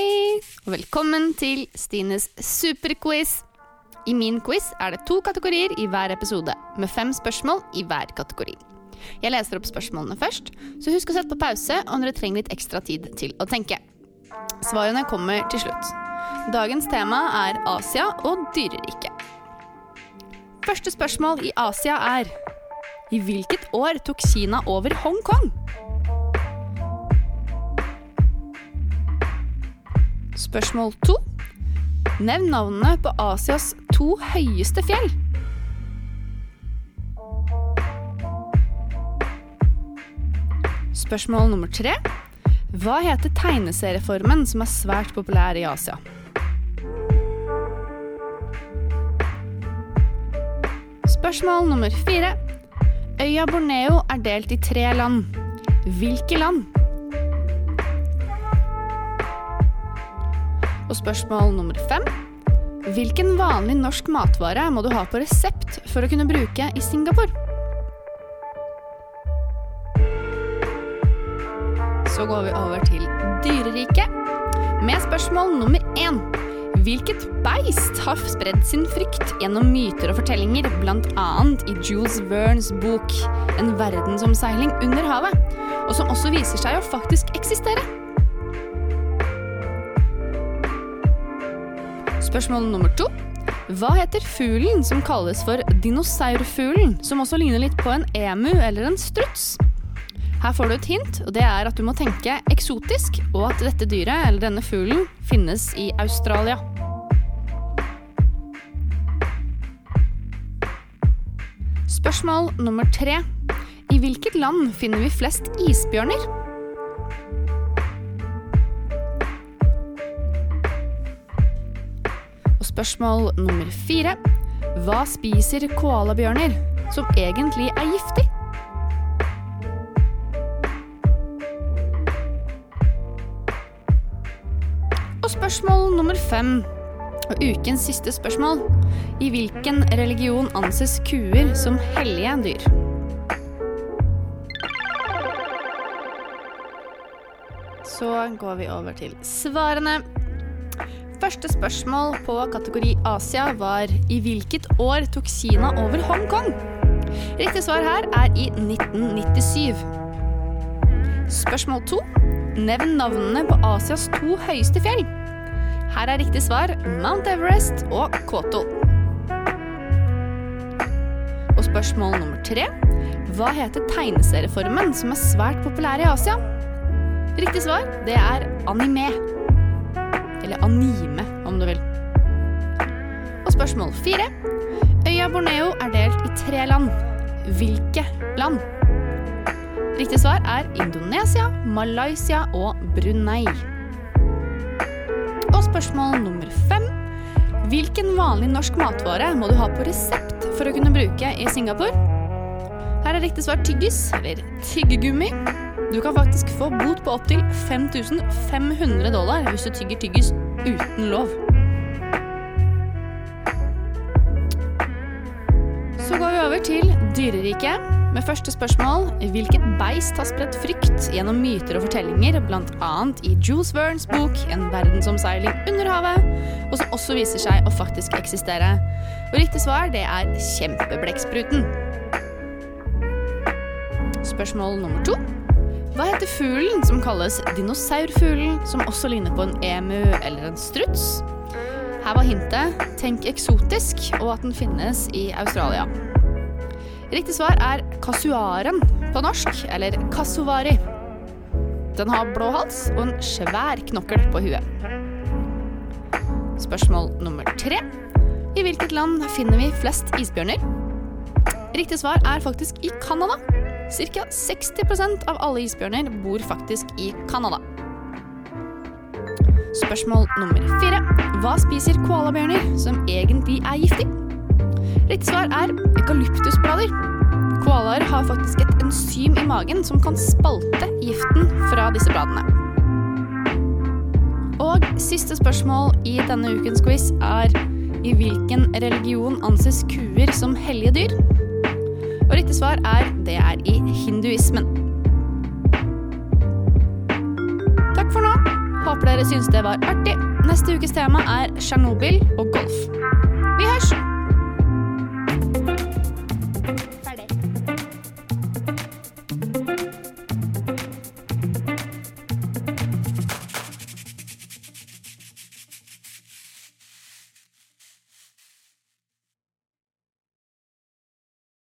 og velkommen til Stines superquiz. I min quiz er det to kategorier i hver episode, med fem spørsmål i hver kategori. Jeg leser opp spørsmålene først, så husk å sette på pause om dere trenger litt ekstra tid til å tenke. Svarene kommer til slutt. Dagens tema er Asia og dyreriket. Første spørsmål i Asia er I hvilket år tok Kina over Hongkong? Spørsmål to. Nevn navnene på Asias to høyeste fjell. Spørsmål nummer tre. Hva heter tegneserieformen som er svært populær i Asia? Spørsmål nummer fire. Øya Borneo er delt i tre land. Hvilke land? Og spørsmål nummer fem. Hvilken vanlig norsk matvare må du ha på resept for å kunne bruke i Singapore? Så går vi over til dyreriket med spørsmål nummer én. Hvilket beist har spredd sin frykt gjennom myter og fortellinger, bl.a. i Jules Vernes bok 'En verdensomseiling under havet', og som også viser seg å faktisk eksistere? Spørsmål nummer to. Hva heter fuglen som kalles for dinosaurfuglen, som også ligner litt på en emu eller en struts? Her får du et hint, og det er at du må tenke eksotisk, og at dette dyret, eller denne fuglen, finnes i Australia. Spørsmål nummer tre. I hvilket land finner vi flest isbjørner? Spørsmål nummer fire. Hva spiser koalabjørner, som egentlig er giftig? Og spørsmål nummer fem, og ukens siste spørsmål. I hvilken religion anses kuer som hellige dyr? Så går vi over til svarene. Første spørsmål på kategori Asia var i hvilket år tok Kina over Hongkong? Riktig svar her er i 1997. Spørsmål to. Nevn navnene på Asias to høyeste fjell. Her er riktig svar Mount Everest og Koto. Og spørsmål nummer tre. Hva heter tegneserieformen som er svært populær i Asia? Riktig svar, det er anime. Eller anime, om du vil. Og spørsmål fire. Øya Borneo er delt i tre land. Hvilke land? Riktig svar er Indonesia, Malaysia og Brunei. Og spørsmål nummer fem. Hvilken vanlig norsk matvare må du ha på resept for å kunne bruke i Singapore? Her er riktig svar tyggis, eller tyggegummi. Du kan faktisk få bot på opptil 5500 dollar hvis du tygger tyggis uten lov. Så går vi over til dyreriket. Med første spørsmål hvilket beist har spredt frykt gjennom myter og fortellinger, bl.a. i Jules Vernes bok 'En verdensomseiling under havet', og som også viser seg å faktisk eksistere. Og riktig svar det er kjempeblekkspruten. Spørsmål nummer to. Hva heter fuglen som kalles dinosaurfuglen, som også ligner på en emu eller en struts? Her var hintet 'tenk eksotisk', og at den finnes i Australia. Riktig svar er kasuaren på norsk, eller kasuvari. Den har blå hals og en svær knokkel på huet. Spørsmål nummer tre. I hvilket land finner vi flest isbjørner? Riktig svar er faktisk i Canada. Ca. 60% av alle isbjørner bor faktisk i Canada. Spørsmål nummer fire. Hva spiser koalabjørner som egentlig er giftig? Rett svar er eukalyptusblader. Koalaer har faktisk et enzym i magen som kan spalte giften fra disse bladene. Og siste spørsmål i denne ukens quiz er i hvilken religion anses kuer som hellige dyr? Riktig svar er det er i hinduismen. Takk for nå. Håper dere syns det var artig. Neste ukes tema er Tsjernobyl og golf. Vi hørs!